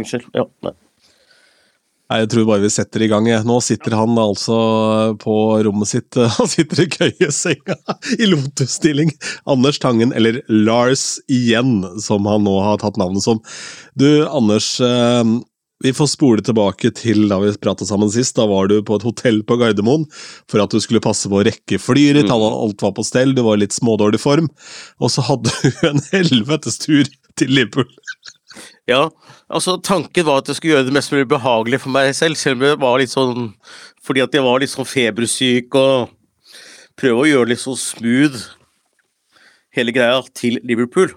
unnskyld. Ja, nei. Nei, Jeg tror bare vi setter i gang. jeg. Nå sitter han altså på rommet sitt. Han sitter i køyesenga i lotusstilling. Anders Tangen, eller Lars igjen, som han nå har tatt navnet som. Du, Anders. eh, Vi får spole tilbake til da vi pratet sammen sist. Da var du på et hotell på Gardermoen for at du skulle passe på å rekke flyet ditt. Alt var på stell, du var i litt smådårlig form. Og så hadde du en helvetes tur til Liverpool. Ja, altså tanken var at jeg skulle gjøre det mest mulig behagelig for meg selv, selv om jeg var litt sånn Fordi at jeg var litt sånn febersyk og prøve å gjøre det litt sånn smooth hele greia til Liverpool.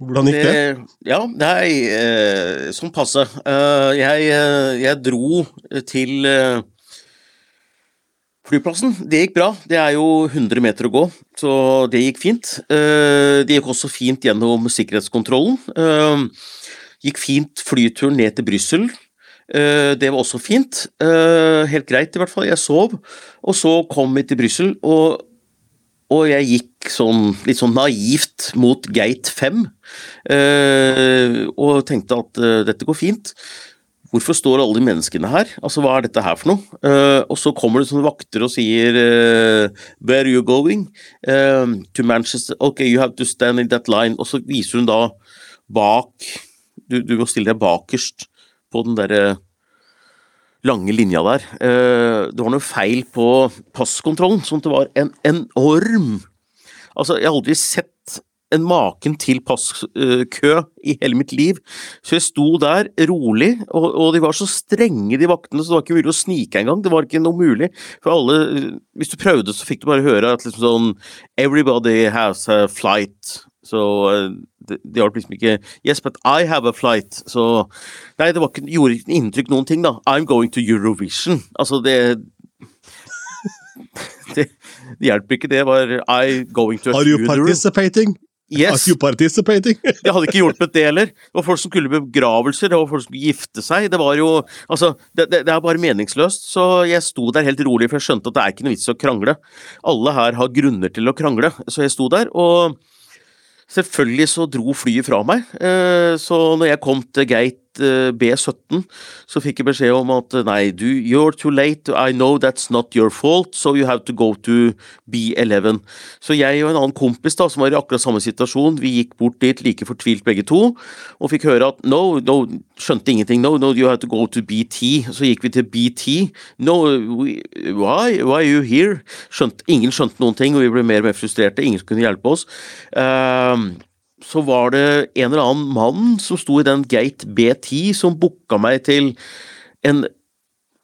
Hvordan gikk det? Ja, nei, eh, sånn passe. Eh, jeg, eh, jeg dro til eh, flyplassen. Det gikk bra. Det er jo 100 meter å gå, så det gikk fint. Eh, det gikk også fint gjennom sikkerhetskontrollen. Eh, gikk fint flyturen ned til Brussel. Eh, det var også fint. Helt greit, i hvert fall. Jeg sov. Og så kom vi til Brussel, og og jeg gikk sånn, litt sånn naivt mot gate 5, eh, og tenkte at dette går fint. Hvorfor står alle de menneskene her? Altså, Hva er dette her for noe? Uh, og så kommer det sånne vakter og sier uh, Where are you going? Uh, to Manchester. Ok, you have to stand in that line. Og så viser hun da bak Du, du må stille deg bakerst på den derre lange linja der. Det var noe feil på passkontrollen, sånn at det var en enorm Altså, jeg har aldri sett en maken til passkø i hele mitt liv. Så jeg sto der rolig, og, og de var så strenge, de vaktene, så det var ikke mulig å snike engang. Det var ikke noe mulig. For alle Hvis du prøvde, så fikk du bare høre at liksom sånn Everybody has a flight. Så de det, det hjalp liksom ikke Yes, but I have a flight. Så Nei, det var ikke, gjorde ikke inntrykk noen ting, da. I'm going to Eurovision. Altså, det det, det hjelper ikke, det var I going to a Are you participating? Yes. Are you participating? Det hadde ikke hjulpet det heller. Det var folk som skulle i begravelser, det var folk som skulle gifte seg. Det var jo Altså, det, det, det er bare meningsløst. Så jeg sto der helt rolig, for jeg skjønte at det er ikke noe vits å krangle. Alle her har grunner til å krangle, så jeg sto der, og selvfølgelig så dro flyet fra meg. Eh, Så når jeg kom til gate B17, så fikk jeg beskjed om at eh, nei, du, you're too late, I know that's not your fault, so you have to go to B11. Så jeg og en annen kompis da, som var i akkurat samme situasjon, vi gikk bort dit like fortvilt begge to, og fikk høre at no, no, skjønte ingenting, no, no, you have to go to BT. Så gikk vi til BT. No, we, why, why are you here? Skjønt, ingen skjønte noen ting, og vi ble mer og mer frustrerte, ingen kunne hjelpe oss. Ehm, så var det en eller annen mann som sto i den gate B10 som booka meg til en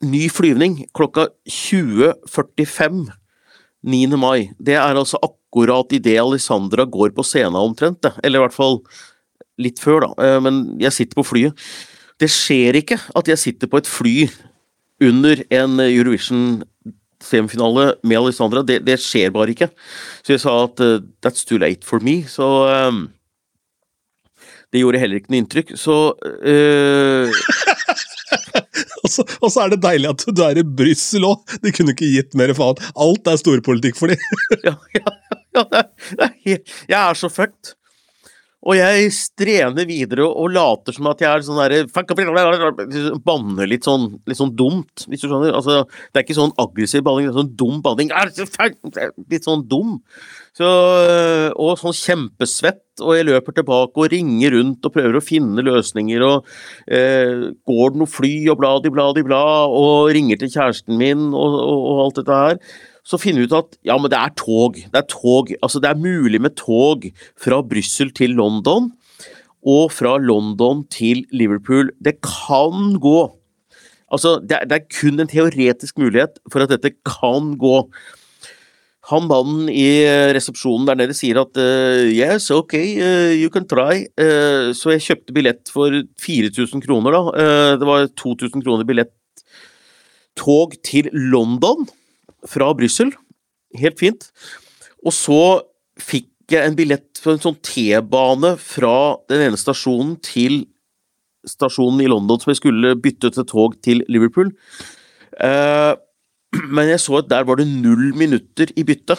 ny flyvning klokka 20.45 9. mai. Det er altså akkurat idet Alessandra går på scenen omtrent, det. eller i hvert fall litt før, da. Eh, Men jeg sitter på flyet. Det skjer ikke at jeg sitter på et fly under en Eurovision semifinale med Alessandra. Det, det skjer bare ikke. Så jeg sa at uh, that's too late for me. Så eh, det gjorde heller ikke noe inntrykk. Så eh, Og så, og så er det deilig at du er i Brussel òg! De kunne ikke gitt mer faen. Alt er storpolitikk for dem. ja, ja, ja, det er, det er helt, jeg er så fucked. Og jeg strener videre og later som at jeg er sånn derre Banner litt sånn, litt sånn dumt, hvis du skjønner. Altså, det er ikke sånn aggressiv banning, det er sånn dum banning. Fuck- Litt sånn dum. Så, og sånn kjempesvett, og jeg løper tilbake og ringer rundt og prøver å finne løsninger, og eh, går det noe fly og bladi, bladi, bla, og ringer til kjæresten min og, og, og alt dette her. Så finner vi ut at ja, men det er tog. Det er tog. Altså, det er mulig med tog fra Brussel til London, og fra London til Liverpool. Det kan gå. Altså, det er, det er kun en teoretisk mulighet for at dette kan gå. Han mannen i resepsjonen der nede sier at uh, yes, ok, uh, you can try. Uh, så jeg kjøpte billett for 4000 kroner, da. Eh, det var 2000 kroner billett. Tog til London fra Brussel. Helt fint. Og så fikk jeg en billett på en sånn T-bane fra den ene stasjonen til stasjonen i London som jeg skulle bytte til tog til Liverpool. Eh, men jeg så at der var det null minutter i bytte.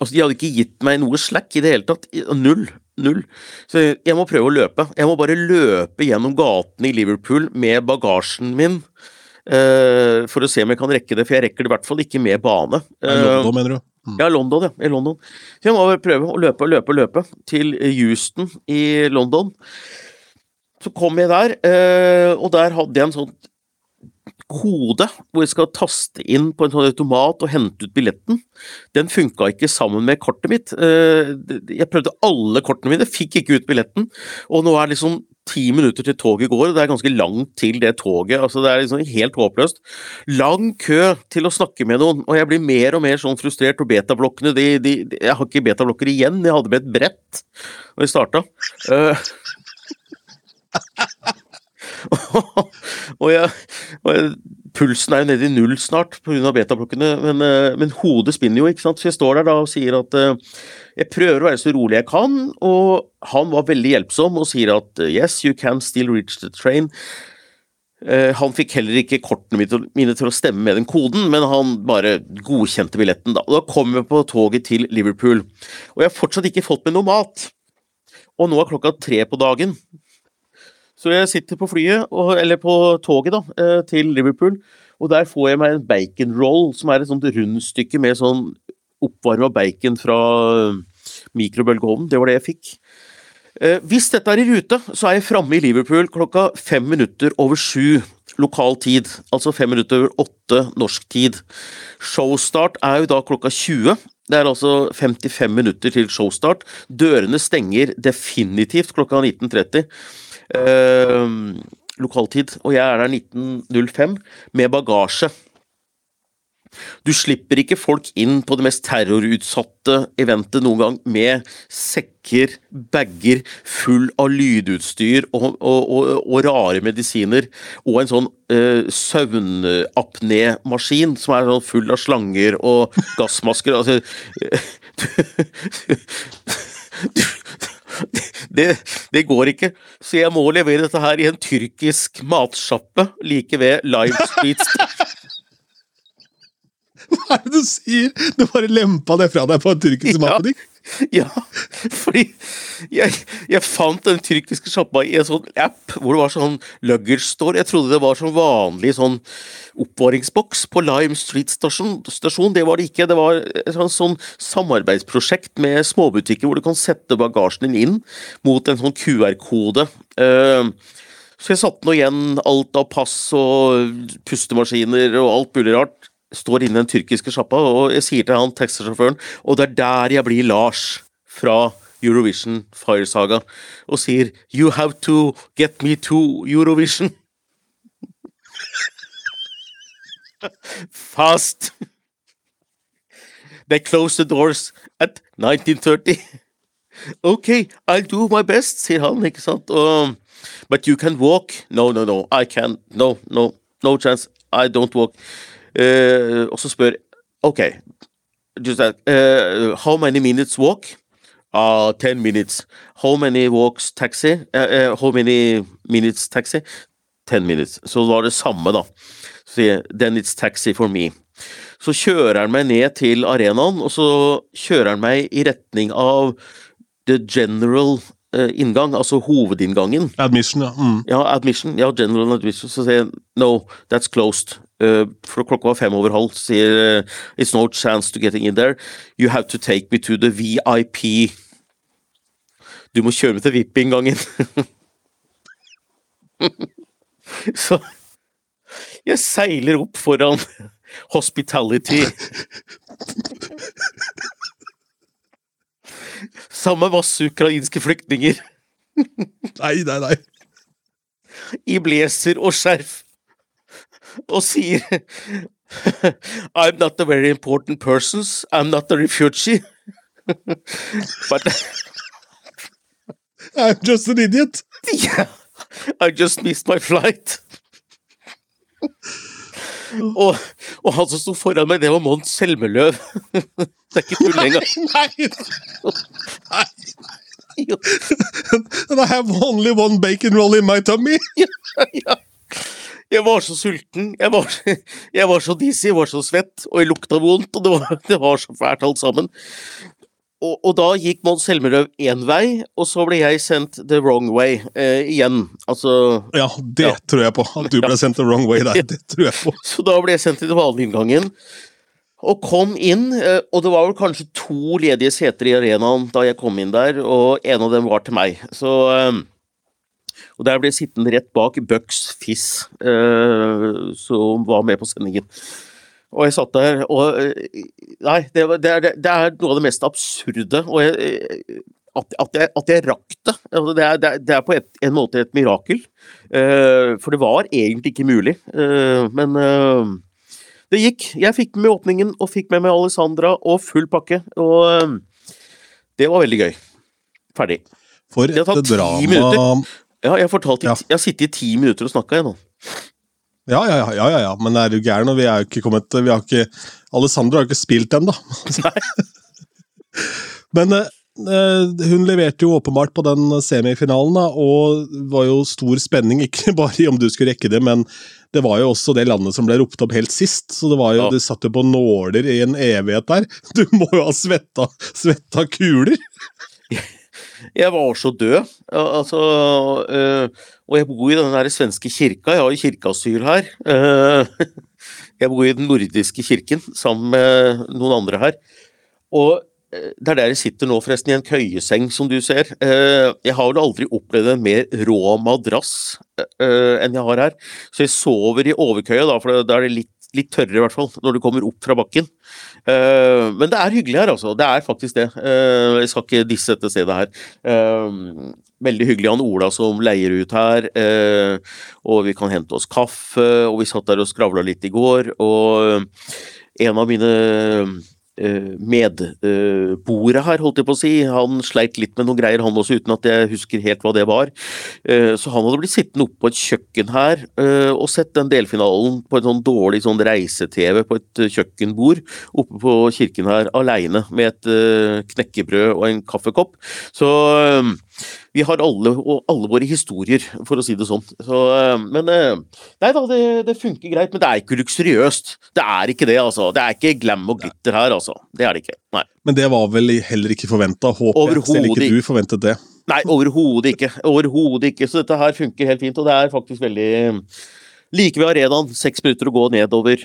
Altså, De hadde ikke gitt meg noe slack i det hele tatt. Null. null. Så jeg, må prøve å løpe. Jeg må bare løpe gjennom gatene i Liverpool med bagasjen min. Eh, for å se om jeg kan rekke det, for jeg rekker det i hvert fall ikke med bane. Eh, London, mener du? Mm. ja, London, ja. I London. Så jeg må prøve å løpe og løpe og løpe til Houston i London. Så kom jeg der, uh, og der hadde jeg en sånn kode hvor jeg skal taste inn på en sånn automat og hente ut billetten. Den funka ikke sammen med kortet mitt. Eh, Jeg prøvde alle kortene mine, fikk ikke ut billetten. Og nå er liksom ti minutter til toget går, og det er ganske langt til det toget. altså Det er liksom helt håpløst. Lang kø til å snakke med noen, og jeg blir mer og mer sånn frustrert. Og betablokkene de, de, Jeg har ikke betablokker igjen, jeg hadde med et brett da vi starta. Eh, og, jeg, og jeg, pulsen er jo nede i null snart pga. betablokkene, men, eh, men hodet spinner jo, ikke sant. Så jeg står der da og sier at eh, jeg prøver å være så rolig jeg kan, og han var veldig hjelpsom og sier at eh, yes, you can still reach the train. Han fikk heller ikke kortene mine til å stemme med den koden, men han bare godkjente billetten. Da Og da kom jeg på toget til Liverpool. Og jeg har fortsatt ikke fått med noe mat. Og nå er klokka tre på dagen. Så jeg sitter på flyet, og, eller på toget, da, eh, til Liverpool, og der får jeg meg en bacon roll, som er et sånt rundstykke med sånn oppvarma bacon fra eh, mikrobølgeovnen. Det var det jeg fikk. Eh, Hvis dette er i rute, så er jeg framme i Liverpool klokka fem minutter over sju lokal tid. Altså fem minutter over åtte norsk tid. Showstart er jo da klokka 20. Det er altså 55 minutter til showstart. Dørene stenger definitivt klokka 19.30 eh, lokaltid, og jeg er der 19.05 med bagasje. Du slipper ikke folk inn på det mest terrorutsatte eventet noen gang med sekker, bager full av lydutstyr og, og, og, og rare medisiner, og en sånn eh, søvnapné-maskin som er sånn full av slanger og gassmasker. Altså, det, det går ikke, så jeg må levere dette her i en tyrkisk matsjappe like ved Live Street Hva er det du sier?! Du bare lempa det fra deg på en tyrkisk matbutikk? Ja, fordi jeg, jeg fant den tyrkiske sjappa i en sånn app hvor det var sånn luggage store. Jeg trodde det var sånn vanlig sånn oppvaringsboks på Lime Street stasjon. stasjon. Det var det ikke. Det var et sånn, sånn samarbeidsprosjekt med småbutikker hvor du kan sette bagasjen din inn mot en sånn QR-kode. Uh, så jeg satte nå igjen alt av pass og pustemaskiner og alt mulig rart står inne i den tyrkiske sjappa, og jeg sier til han taxisjåføren Og det er der jeg blir Lars fra Eurovision Fire Saga, og sier You have to get me to Eurovision. Fast. They close the doors at 1930. Ok, I'll do my best, sier han, ikke sant. Um, but you can walk. No, no, no, I can't. No, no, no chance. I don't walk. Eh, og så spør Ok, just that, uh, how many minutes walk? Uh, 10 minutes. How many walks taxi? Uh, how many minutes taxi? 10 minutes. Så var det samme, da. Så sier then it's taxi for me. Så kjører han meg ned til arenaen, og så kjører han meg i retning av the general inngang, altså hovedinngangen. Admission, ja. Mm. Ja, admission. Ja, general admission. Så sier jeg no, that's closed. Uh, for klokka var fem over halv, sier uh, it's no chance to getting in there. You have to take me to the VIP. Du må kjøre meg til VIP-inngangen. så jeg seiler opp foran hospitality. Sammen med masse ukrainske flyktninger. Nei, nei, nei. i blazer og skjerf og sier I'm not a very important person. I'm not a refugee. But I'm just an idiot. yeah, I just missed my flight. og, og han som sto foran meg, det var Mons Selmeløv. det er ikke tull engang. Nei! Nei! nei. And I have only one bacon roll in my tummy. ja. Jeg var så sulten, jeg var, jeg var så dizzy, jeg var så svett, og jeg lukta vondt, og det var, det var så fælt alt sammen. og, og da gikk Mons Helmerød én vei, og så ble jeg sendt the wrong way eh, igjen. Altså Ja, det Ja. tror jeg på. At du ble sendt the wrong way der. Det tror jeg på. Så da ble jeg sendt til den vanlige inngangen. Og kom inn, eh, og det var vel kanskje to ledige seter i arenaen da jeg kom inn der, og en av dem var til meg. Så eh, Og der ble jeg sittende rett bak Bucks Fiss, eh, som var med på sendingen. Og jeg satt der, og eh, Nei, det, var, det, er, det er noe av det mest absurde. Og jeg, eh, at, at, jeg, at jeg rakk det. Altså, det, er, det er- på et, en måte et mirakel. Eh, for det var egentlig ikke mulig. Eh, men eh, det gikk. Jeg fikk med åpningen, og fikk med meg Alessandra og full pakke. Og det var veldig gøy. Ferdig. For et ti drama minutter. Ja, jeg, fortalte, Ja. jeg har sittet i ti minutter og snakka, jeg nå. Ja, ja, ja, ja, ja, men er du gæren? Og vi er jo ikke kommet vi har ikke, Alessandro har jo ikke spilt ennå. men eh, hun leverte jo åpenbart på den semifinalen, da, og var jo stor spenning, ikke bare i om du skulle rekke det, men det var jo også det landet som ble ropt opp helt sist. Så det var jo, Ja. det satt jo på nåler i en evighet der. Du må jo ha svetta, svetta kuler! Jeg var så død. Altså, øh, og jeg bor i den der svenske kirka. Jeg har jo kirkeasyl her. Eh, jeg bor i den nordiske kirken sammen med noen andre her. Og eh, det er der jeg sitter nå, forresten, i en køyeseng, som du ser. Eh, Jeg har vel aldri opplevd en mer rå madrass eh, enn jeg har her. Så jeg sover i overkøya, da, for da er det litt, litt tørrere, i hvert fall, når du kommer opp fra bakken. Uh, Men det er hyggelig her, altså. Det er faktisk det. Uh, Jeg skal ikke disse dette stedet her. Uh, Veldig hyggelig han Ola som leier ut her, og vi kan hente oss kaffe, og vi satt der og skravla litt i går, og en av mine medboere her, holdt jeg på å si, han sleit litt med noen greier han også, uten at jeg husker helt hva det var. Eh, Så han hadde blitt sittende oppe på et kjøkken her eh, og sett den delfinalen på en sånn dårlig sånn reise-TV på et eh, kjøkkenbord oppe på kirken her, aleine med et eh, knekkebrød og en kaffekopp. Så eh, vi har alle, og alle våre historier, for å si det sånn. Så, eh, men eh, nei da, det, det funker greit. Men det er ikke luksuriøst. Det er ikke det, altså. Det er ikke glam og glitter her, altså. Det er det ikke. Nei. Men det var vel heller ikke forventa, håper jeg. Selv ikke du forventet det. Nei, overhodet ikke. Overhodet ikke. Så dette her funker helt fint, og det er faktisk veldig Like ved arenaen, seks minutter å gå nedover.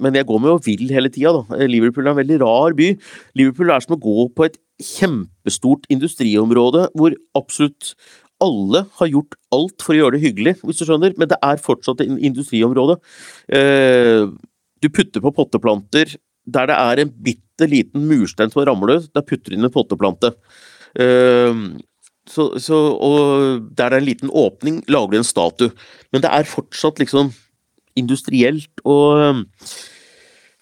Men jeg går med og vil hele tida, da. Liverpool er en veldig rar by. Liverpool er som å gå på et kjempestort industriområde hvor absolutt alle har gjort alt for å gjøre det hyggelig, hvis du skjønner, men det er fortsatt en industriområde. Eh, Du putter på potteplanter der det er en bitte liten murstein som ramler, der putter du inn en potteplante. Ehm, så, så, og der det er en liten åpning, lager du en statue. Men det er fortsatt liksom industrielt og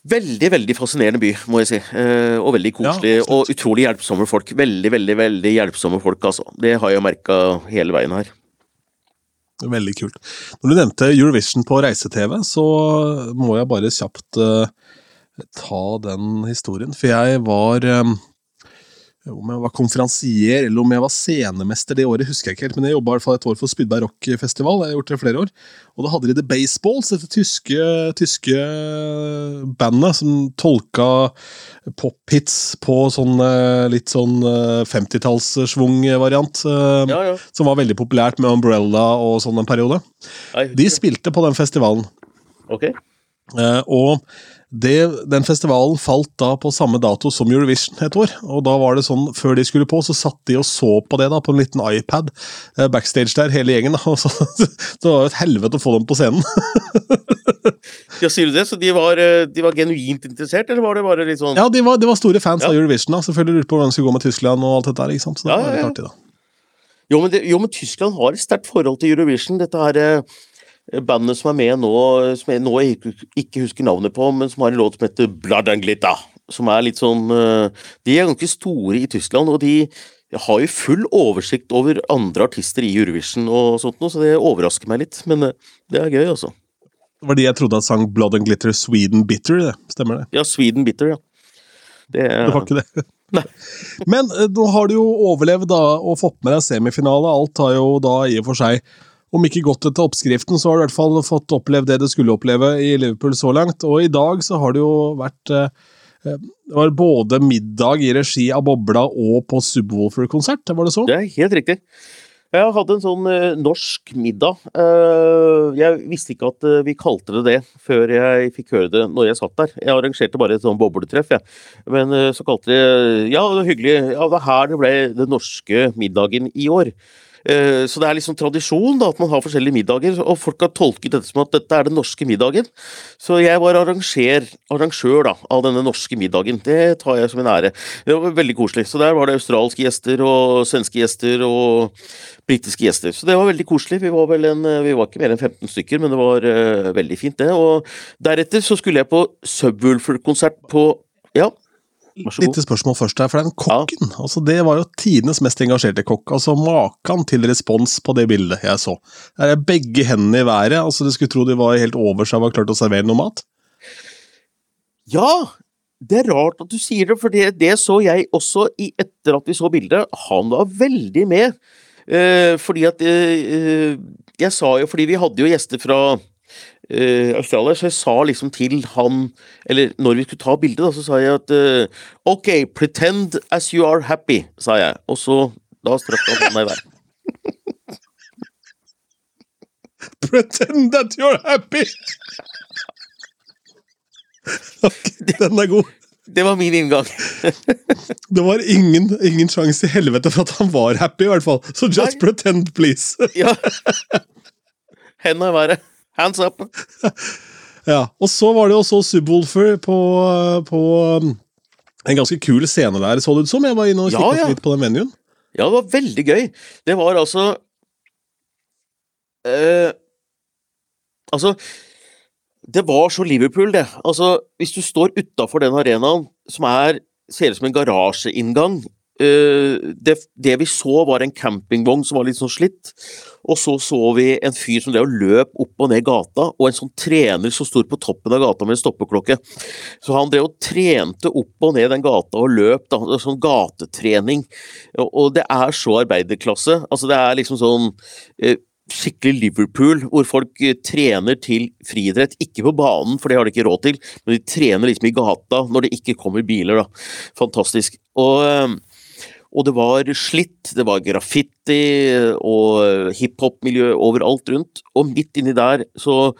Veldig, veldig fascinerende by, må jeg si. Eh, og veldig koselig. Ja, og utrolig hjelpsomme folk. Veldig, veldig veldig hjelpsomme folk, altså. Det har jeg merka hele veien her. Veldig kult. Når du nevnte Eurovision på reise-TV, så må jeg bare kjapt eh, ta den historien. For jeg var eh, Om jeg var konferansier eller om jeg var scenemester det året, husker jeg ikke helt. Men jeg jobba et år for Spydberg Rock-festival. Jeg har gjort det flere år. Og da hadde de The Baseballs, dette tyske, tyske bandet som tolka pophits på sånn eh, litt sånn eh, 50-tallssvung-variant. eh, Ja, ja. som var veldig populært med Umbrella og sånn en periode. De spilte på den festivalen, Ok. eh, og det, den festivalen falt da på samme dato som Eurovision et år. Og da var det sånn, før de skulle på, så satt de og så på det da, på en liten iPad eh, backstage der, hele gjengen. da, og så, Det var jo et helvete å få dem på scenen. Ja, sier du det? Så de var, eh, de var genuint interessert, eller var det bare litt sånn Ja, de var, de var store fans Ja. av Eurovision. da, Selvfølgelig lurte på hvordan det skulle gå med Tyskland og alt dette der. ikke sant? Så det Ja, var litt artig da. Jo, men, det, jo, men Tyskland har et sterkt forhold til Eurovision. Dette her eh, bandet som er med nå, som jeg nå ikke, husker navnet på, men som har en låt som heter Blood and Glitter. Som er litt sånn eh, De er ganske store i Tyskland, og de har jo full oversikt over andre artister i Eurovision og sånt noe, så det overrasker meg litt. Men eh, det er gøy, altså. Det var de jeg trodde at sang Blood and Glitter Sweden Bitter. det, Stemmer det? Ja, Sweden Bitter, ja. Det, Det var ikke det. Nei. Men eh, nå har du jo overlevd da, og fått med deg semifinale. Alt har jo da i og for seg, om ikke gått etter oppskriften, så har du i hvert fall fått opplevd det du skulle oppleve i Liverpool så langt. Og i dag så har det jo vært eh, Det var både middag i regi av Bobla og på Subwoolfer-konsert, var det så? Det er helt riktig. Jeg hadde en sånn uh, norsk middag. Jeg visste ikke at vi kalte det det før jeg fikk høre det når jeg satt der. Jeg arrangerte bare et sånn bobletreff, jeg. Men så kalte de Ja, det var hyggelig. Ja, det var her det ble den norske middagen i år. Eh, så det er liksom tradisjon da, at man har forskjellige middager, og folk har tolket dette som at dette er den norske middagen. Så jeg var arranger, arrangør da, av denne norske middagen. Det tar jeg som en ære. Det var veldig koselig. Så der var det australske gjester og svenske gjester og britiske gjester. Så det var veldig koselig. Vi var, en, vi var ikke mer enn 15 stykker, men det var uh, veldig fint, det. Og deretter så skulle jeg på Subwoolfer-konsert på ja, Lite spørsmål først her, for den kokken ja. altså det var jo tidenes mest engasjerte kokk. altså Maken til respons på det bildet jeg så. Der er begge hendene i været. altså Du skulle tro de var helt over seg og var klart å servere noe mat. Ja, det er rart at du sier det, for det, det så jeg også i, etter at vi så bildet. Han var veldig med. Eh, fordi at eh, Jeg sa jo fordi vi hadde jo gjester fra uh, australier, så jeg sa liksom til han Eller når vi skulle ta bildet, da, så sa jeg at uh, OK, pretend as you are happy, sa jeg. Og så Da strakk han hånda i været. pretend that you're happy! okay, den er god. Det var min inngang. det var ingen, ingen sjanse i helvete for at han var happy, i hvert fall. Så just Nei. pretend, please. ja. Henda i været. Hands up! ja, og så var det også Subwoolfer på, på um, en ganske kul scene der, så det ut som. Jeg var inne og kikket ja, ja. litt på den menyen. Ja, det var veldig gøy. Det var altså eh, Altså Det var så Liverpool, det. Altså, hvis du står utafor den arenaen, som er ser ut som en garasjeinngang det, det, vi så, var en campingvogn som var litt sånn slitt. Og så så vi en fyr som drev og løp opp og ned gata, og en sånn trener som sto på toppen av gata med en stoppeklokke. Så han drev og trente opp og ned den gata og løp, da, sånn gatetrening. Og, og det er så arbeiderklasse. Altså, det er liksom sånn eh, skikkelig Liverpool, hvor folk uh, trener til friidrett. Ikke på banen, for det har de ikke råd til, men de trener liksom i gata når det ikke kommer biler. da. Fantastisk. Og og det var slitt, det var graffiti og hiphop-miljø overalt rundt. Og midt inni der så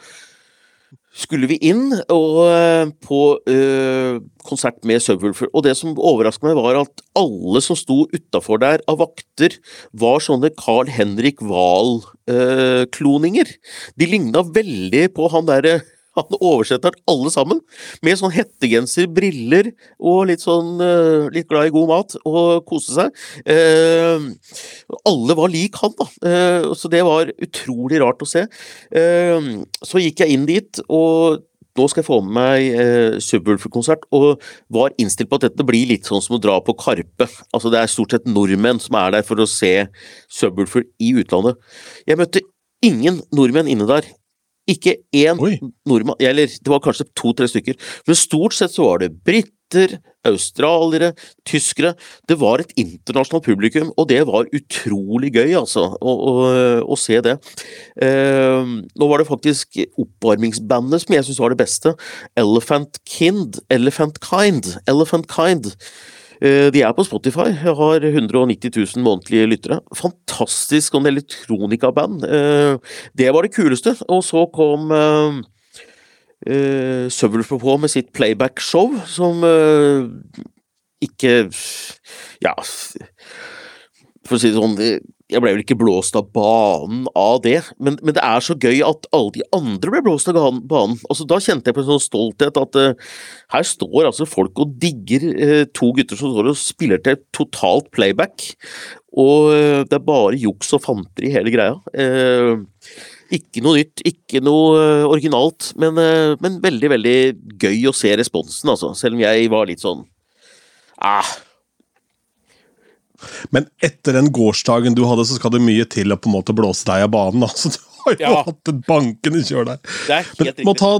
skulle vi inn og, eh, på øh, konsert med Subwoolfer. Og det som overrasket meg, var at alle som sto utafor der av vakter, var sånne Carl Henrik Wahl-kloninger. Øh, De ligna veldig på han derre han oversetter alle sammen, med sånn hettegenser, briller og litt sånn uh, litt glad i god mat og kose seg. Uh, alle var lik han, da, uh, så det var utrolig rart å se. så gikk jeg inn dit, og nå skal jeg få med meg eh, Subwoolfer-konsert, og var innstilt på at dette blir litt sånn som å dra på Karpe. Altså Det er stort sett nordmenn som er der for å se Subwoolfer i utlandet. Jeg møtte ingen nordmenn inne der. Ikke én nordmann, eller det var kanskje to-tre stykker, men stort sett så var det briter, australiere, tyskere. Det var et internasjonalt publikum, og det var utrolig gøy, altså, å, å, å se det. Eh, nå var det faktisk oppvarmingsbandet som jeg syns var det beste. Elephant Kind, Elephant Kind, Elephant Kind. Eh, de er på Spotify, har 190 000 månedlige lyttere. Fantastisk sånn elektronikaband. Eh, det var det kuleste. Og så kom uh, Subwoolfer på med sitt playback-show, som ikke Ja For å si det sånn jeg ble vel ikke blåst av banen av det, men, men, det er så gøy at alle de andre ble blåst av banen. Altså, da kjente jeg på en sånn stolthet at uh, her står altså folk og digger uh, to gutter som står og spiller til totalt playback, og uh, det er bare juks og fanteri i hele greia. ikke noe nytt, ikke noe originalt, men, men, veldig, veldig gøy å se responsen, altså. Selv om jeg var litt sånn ah, men etter den gårsdagen du hadde, så skal det mye til å på en måte blåse deg av banen. Altså, du har jo ja. hatt et bankende kjør der. Det er helt Men, må ta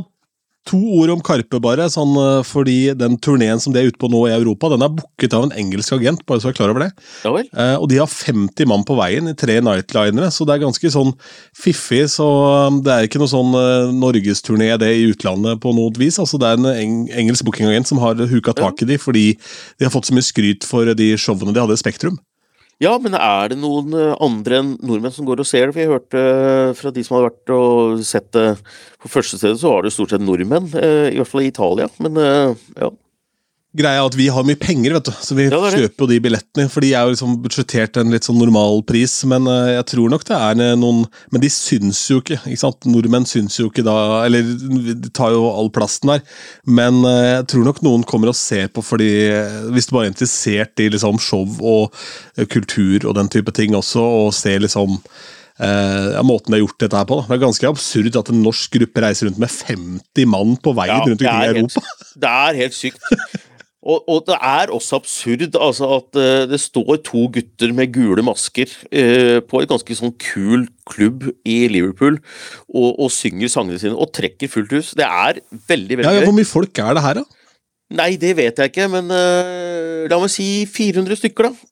To ord om Karpe, bare. Sånn, eh, fordi den turneen som de er ute på nå i Europa, den er booket av en engelsk agent, bare så jeg er klar over det. Ja vel? Eh, og de har 50 mann på veien i tre nightlinere, så det er ganske sånn fiffig. Så um, det er ikke noe sånn eh, norgesturné det i utlandet på noe vis. altså Det er en eng engelsk bookingagent som har huka tak i de, fordi de har fått så mye skryt for de showene de hadde i Spektrum. Ja, men er det noen eh, andre enn nordmenn som går og ser det? For jeg hørte eh, fra de som hadde vært og sett det på første stedet, så var det stort sett nordmenn. eh, I hvert fall i Italia. Men ja. Greia at vi har mye penger, vet du, så vi Ja, er kjøper jo de billettene. For de er jo liksom budsjettert en litt sånn normal pris, men eh, jeg tror nok det er eh, noen Men de syns jo ikke, ikke sant. Nordmenn syns jo ikke da Eller de tar jo all plasten der. Men eh, jeg tror nok noen kommer og ser på fordi Hvis du bare er interessert i liksom show og kultur og den type ting også, og ser liksom Uh, måten de har gjort dette her på. da. Det er ganske absurd at en norsk gruppe reiser rundt med 50 mann på veien Ja, rundt omkring i Europa. helt- Det er helt sykt. Og, og det er også absurd altså, at uh, det står to gutter med gule masker uh, på et ganske sånn kul klubb i Liverpool og, og synger sangene sine og trekker fullt hus. Det er veldig, veldig Ja, ja. Hvor mye folk er det her, da? Nei, det vet jeg ikke, men uh, la meg si 400 stykker, da.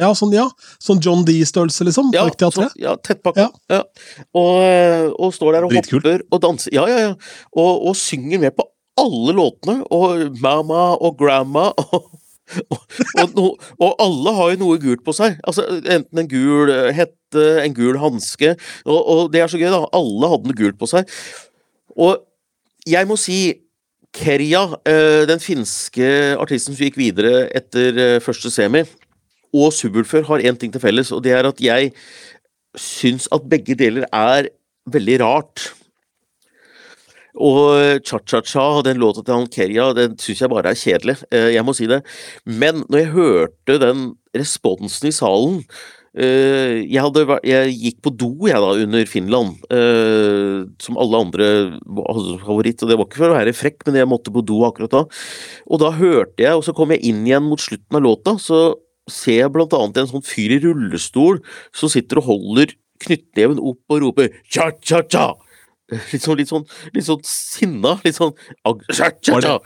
Ja, sånn, ja. sånn John D-størrelse, liksom? Ja, så, ja tettpakka. Ja. Og, eh, og står der og Dritkult. hopper og danser. Ja, ja, ja. Og, og synger med på alle låtene. Og Mama og Grandma og og, og, og alle har jo noe gult på seg. Altså Enten en gul eh, hette, en gul hanske. Og, og det er så gøy, da. Alle hadde noe gult på seg. Og jeg må si Kerja, eh, den finske artisten som gikk videre etter eh, første semi, og Subwoolfer har én ting til felles, og det er at jeg syns at begge deler er veldig rart. Og Cha-Cha-Cha, den låta til han Kerja, den syns jeg bare er kjedelig. Eh, Jeg må si det. Men når jeg hørte den responsen i salen eh, jeg, hadde, jeg gikk på do jeg da under Finland, eh, som alle andre hadde favoritt. Og det var ikke for å være frekk, men jeg måtte på do akkurat da. Og da hørte jeg, og så kom jeg inn igjen mot slutten av låta, så ser jeg blant annet en sånn fyr i rullestol som sitter og holder knyttneven opp og roper cha-cha-cha. Litt sånn, litt sånn, litt sånn sinna. Litt sånn ag- cha-cha-cha.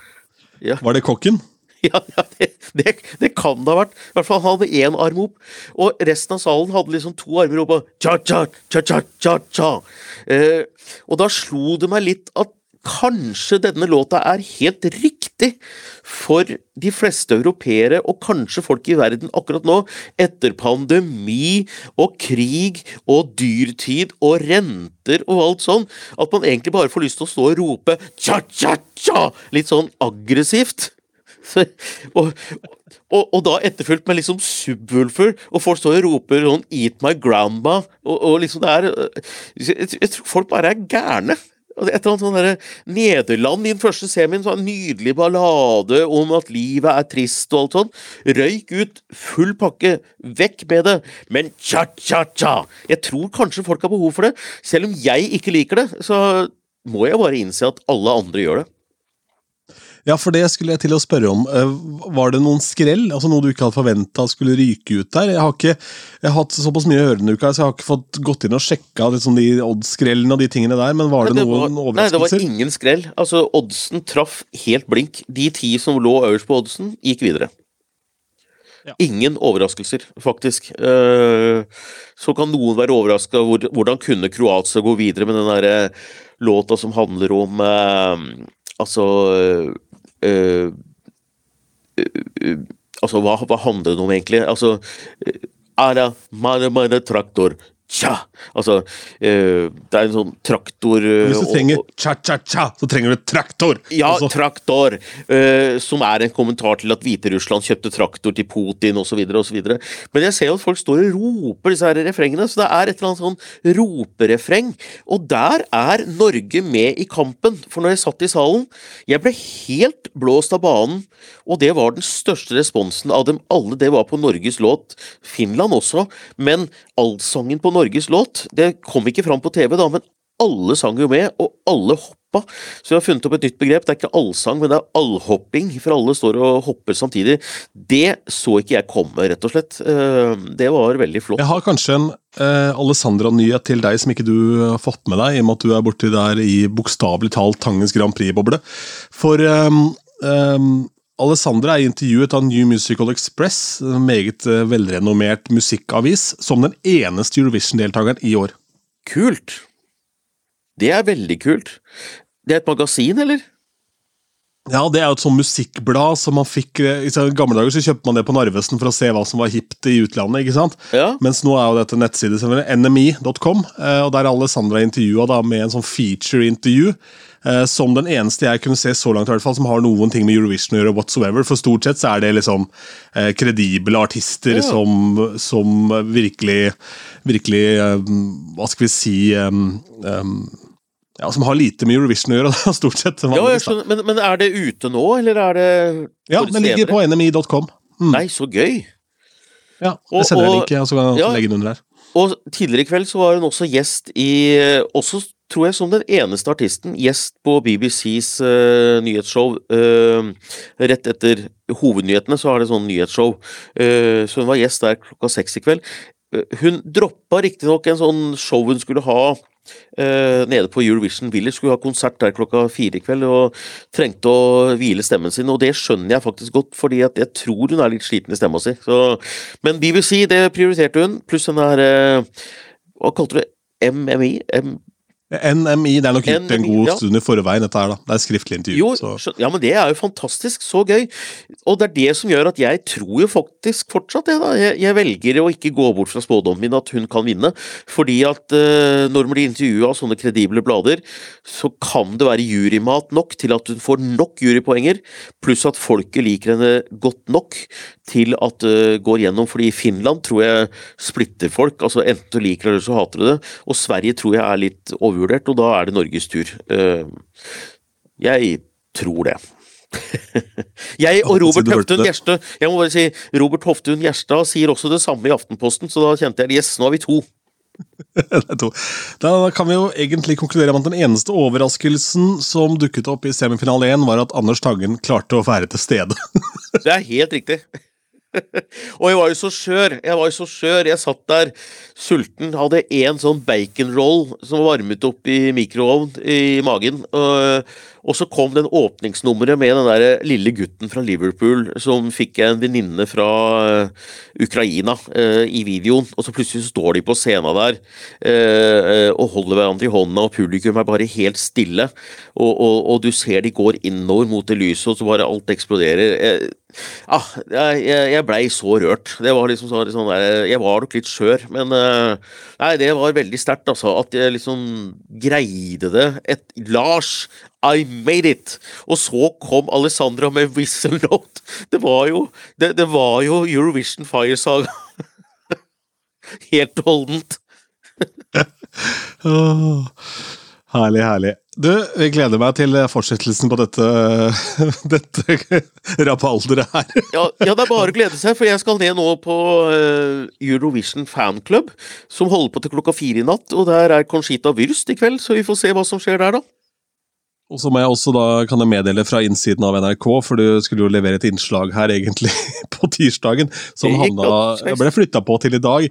Var det kokken? Ja, ja det, det, det kan det ha vært. I hvert fall han hadde én arm opp, og resten av salen hadde liksom to armer opp og cha-cha-cha-cha-cha. Eh, og da slo det meg litt at kanskje denne låta er helt riktig for de fleste europeere, og kanskje folk i verden akkurat nå, etter pandemi og krig og dyrtid og renter og alt sånn, at man egentlig bare får lyst til å stå og rope cha-cha-cha litt sånn aggressivt. Og, og, og da etterfulgt med liksom Subwoolfer, og folk står og roper sånn 'Eat my grandma', og, og liksom det er jeg, jeg tror folk bare er gærne. Et eller annet sånn derre Nederland i den første semien, sånn nydelig ballade om at livet er trist og alt sånn. Røyk ut, full pakke, vekk med det. Men cha-cha-cha! Jeg tror kanskje folk har behov for det. Selv om jeg ikke liker det, så må jeg bare innse at alle andre gjør det. Ja, for det skulle jeg til å spørre om. Eh, Var det noen skrell? Altså Noe du ikke hadde forventa skulle ryke ut der? Jeg har ikke jeg har hatt såpass mye i ørene, uka, så jeg har ikke fått gått inn og sjekka liksom, de odds-skrellene og de tingene der, men var det, Nei, noen var, nei, det var ingen skrell. Altså, oddsen traff helt blink. De ti som lå øverst på oddsen, gikk videre. Ja. Ingen overraskelser, faktisk. Eh, så kan noen være overraska hvordan kunne Kroatia gå videre med den derre låta som handler om eh, Altså øh, øh, Altså, hva, hva handler det om, egentlig? Altså Ara, mare, mare, traktor, tja! Altså, eh, det er en sånn traktor eh, Hvis du trenger cha-cha-cha, så trenger du traktor! ja, Altså, traktor, eh, som er en kommentar til at Hviterussland kjøpte traktor til Putin osv. osv. Men jeg ser jo at folk står og roper disse her refrengene, så det er et eller annet sånn roperefreng. Og der er Norge med i kampen, for når jeg satt i salen Jeg ble helt blåst av banen, og det var den største responsen av dem alle. Det var på Norges låt. Finland også, men allsangen på Norges låt Det kom ikke fram på TV, da, men alle sang jo med, og alle hoppa. Så vi har funnet opp et nytt begrep. Det er ikke allsang, men det er allhopping, for alle står og hopper samtidig. Det så ikke jeg komme, rett og slett. Eh, det var veldig flott. Jeg har kanskje en eh, Alessandra-nyhet til deg som ikke du har fått med deg, i og med at du er borti der i bokstavelig talt Tangens Grand Prix-boble. For eh, um, Alessandra er intervjuet av New Musical Express, en meget eh, velrenommert musikkavis, som den eneste Eurovision-deltakeren i år. Kult! Det er veldig kult. Det er et magasin, eller? Ja, det er jo et sånn musikkblad som man fikk I gamle dager så kjøpte man det på Narvesen for å se hva som var hipt i utlandet. ikke sant? Ja. Mens nå er jo dette nettside nmi.com, eh, og der er Alessandra intervjua med en sånn feature-intervju. Eh, som den eneste jeg kunne se så langt i hvert fall, som har noen ting med Eurovision å gjøre. whatsoever, For stort sett så er det liksom eh, kredible artister Ja. som, som virkelig Virkelig eh, Hva skal vi si um, um, ja, Som har lite med Eurovision å gjøre, da, stort sett. Ja, skjønner. Men, men er det ute nå, eller er det Ja, den ligger på nmi.com. Mm. Nei, så gøy! Ja, jeg sender og- en link, og så kan jeg ja. legge den under her. Og tidligere i kveld så var hun også gjest i Også tror jeg som den eneste artisten, gjest på BBCs uh, nyhetsshow. Uh, rett etter hovednyhetene så er det sånn nyhetsshow. Uh, så hun var gjest der klokka seks i kveld. Eh, hun droppa riktignok en sånn show hun skulle ha eh, nede på Eurovision Village. Skulle ha konsert der klokka fire i kveld og trengte å hvile stemmen sin. Og det skjønner jeg faktisk godt, fordi jeg tror hun er litt sliten i stemma si. Så, men BBC, det prioriterte hun, pluss den der eh, Hva kalte du det? MMI? M NMI, det er nok gitt en god ja. stund i forveien, dette her, da. Det er skriftlig intervju. Jo, så. ja, men det er jo fantastisk. Så gøy. Og det er det som gjør at jeg tror jo faktisk fortsatt det, da. Jeg, jeg velger å ikke gå bort fra spådommen min at hun kan vinne. Fordi at eh, når man blir intervjua av sånne kredible blader, så kan det være jurymat nok til at hun får nok jurypoenger, pluss at folket liker henne godt nok til at det går gjennom. Fordi i Finland tror jeg splitter folk. altså Enten du liker det, eller så hater du det. Og Sverige tror jeg er litt overvurdert, og da er det Norges tur. Eh, jeg tror det. jeg og Robert Hoftun. Gjerstad Jeg må bare si, Robert Hoftun Gjerstad sier også det samme i Aftenposten, så da kjente jeg yes, nå har vi to. Det er to. Da kan vi jo egentlig konkludere med at den eneste overraskelsen som dukket opp i semifinale 1, var at Anders Tangen klarte å være til stede. Det er helt riktig. og jeg var jo så skjør. Jeg var jo så skjør. Jeg satt der sulten, hadde én sånn baconroll som var varmet opp i mikroovn i magen. Og, og så kom den åpningsnummeret med den der lille gutten fra Liverpool som fikk en venninne fra eh, Ukraina eh, i videoen. Og så plutselig står de på scenen der eh, og holder hverandre i hånda, og publikum er bare helt stille. Og, og, og du ser de går innover mot det lyset, og så bare alt eksploderer. Eh, Ah, jeg, jeg blei så rørt. Det var liksom sånn, sånn der, Jeg var nok litt skjør, men eh, Nei, det var veldig sterkt, altså. At jeg liksom greide det. Et, Lars, I made it! Og så kom Alessandra med Whistle Note. Det var jo Det, det var jo Eurovision Fire Saga. Helt holdent. oh, herlig, herlig. Du, jeg gleder meg til fortsettelsen på dette, dette rapalderet her. Ja, ja, det er bare å glede seg, for jeg skal ned nå på eh, Eurovision Fanclub, som holder på til klokka fire i natt, og der er Conchita Wyrst i kveld, så vi får se hva som skjer der, da. Og så må jeg også da, kan jeg meddele fra innsiden av NRK, for du skulle jo levere et innslag her egentlig på tirsdagen, som havna, ble flytta på til i dag.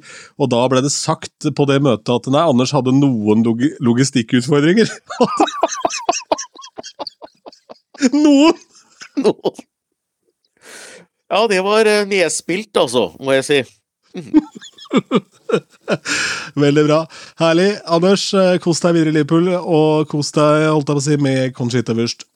Og da ble det sagt på det møtet at nei, Anders hadde noen log logistikkutfordringer. noen! Noen. Ja, det var eh, nedspilt, altså, må jeg si. Veldig bra. Herlig. Anders, eh, kos deg videre i Liverpool, og kos deg holdt jeg på å si, med Conchita Wurst.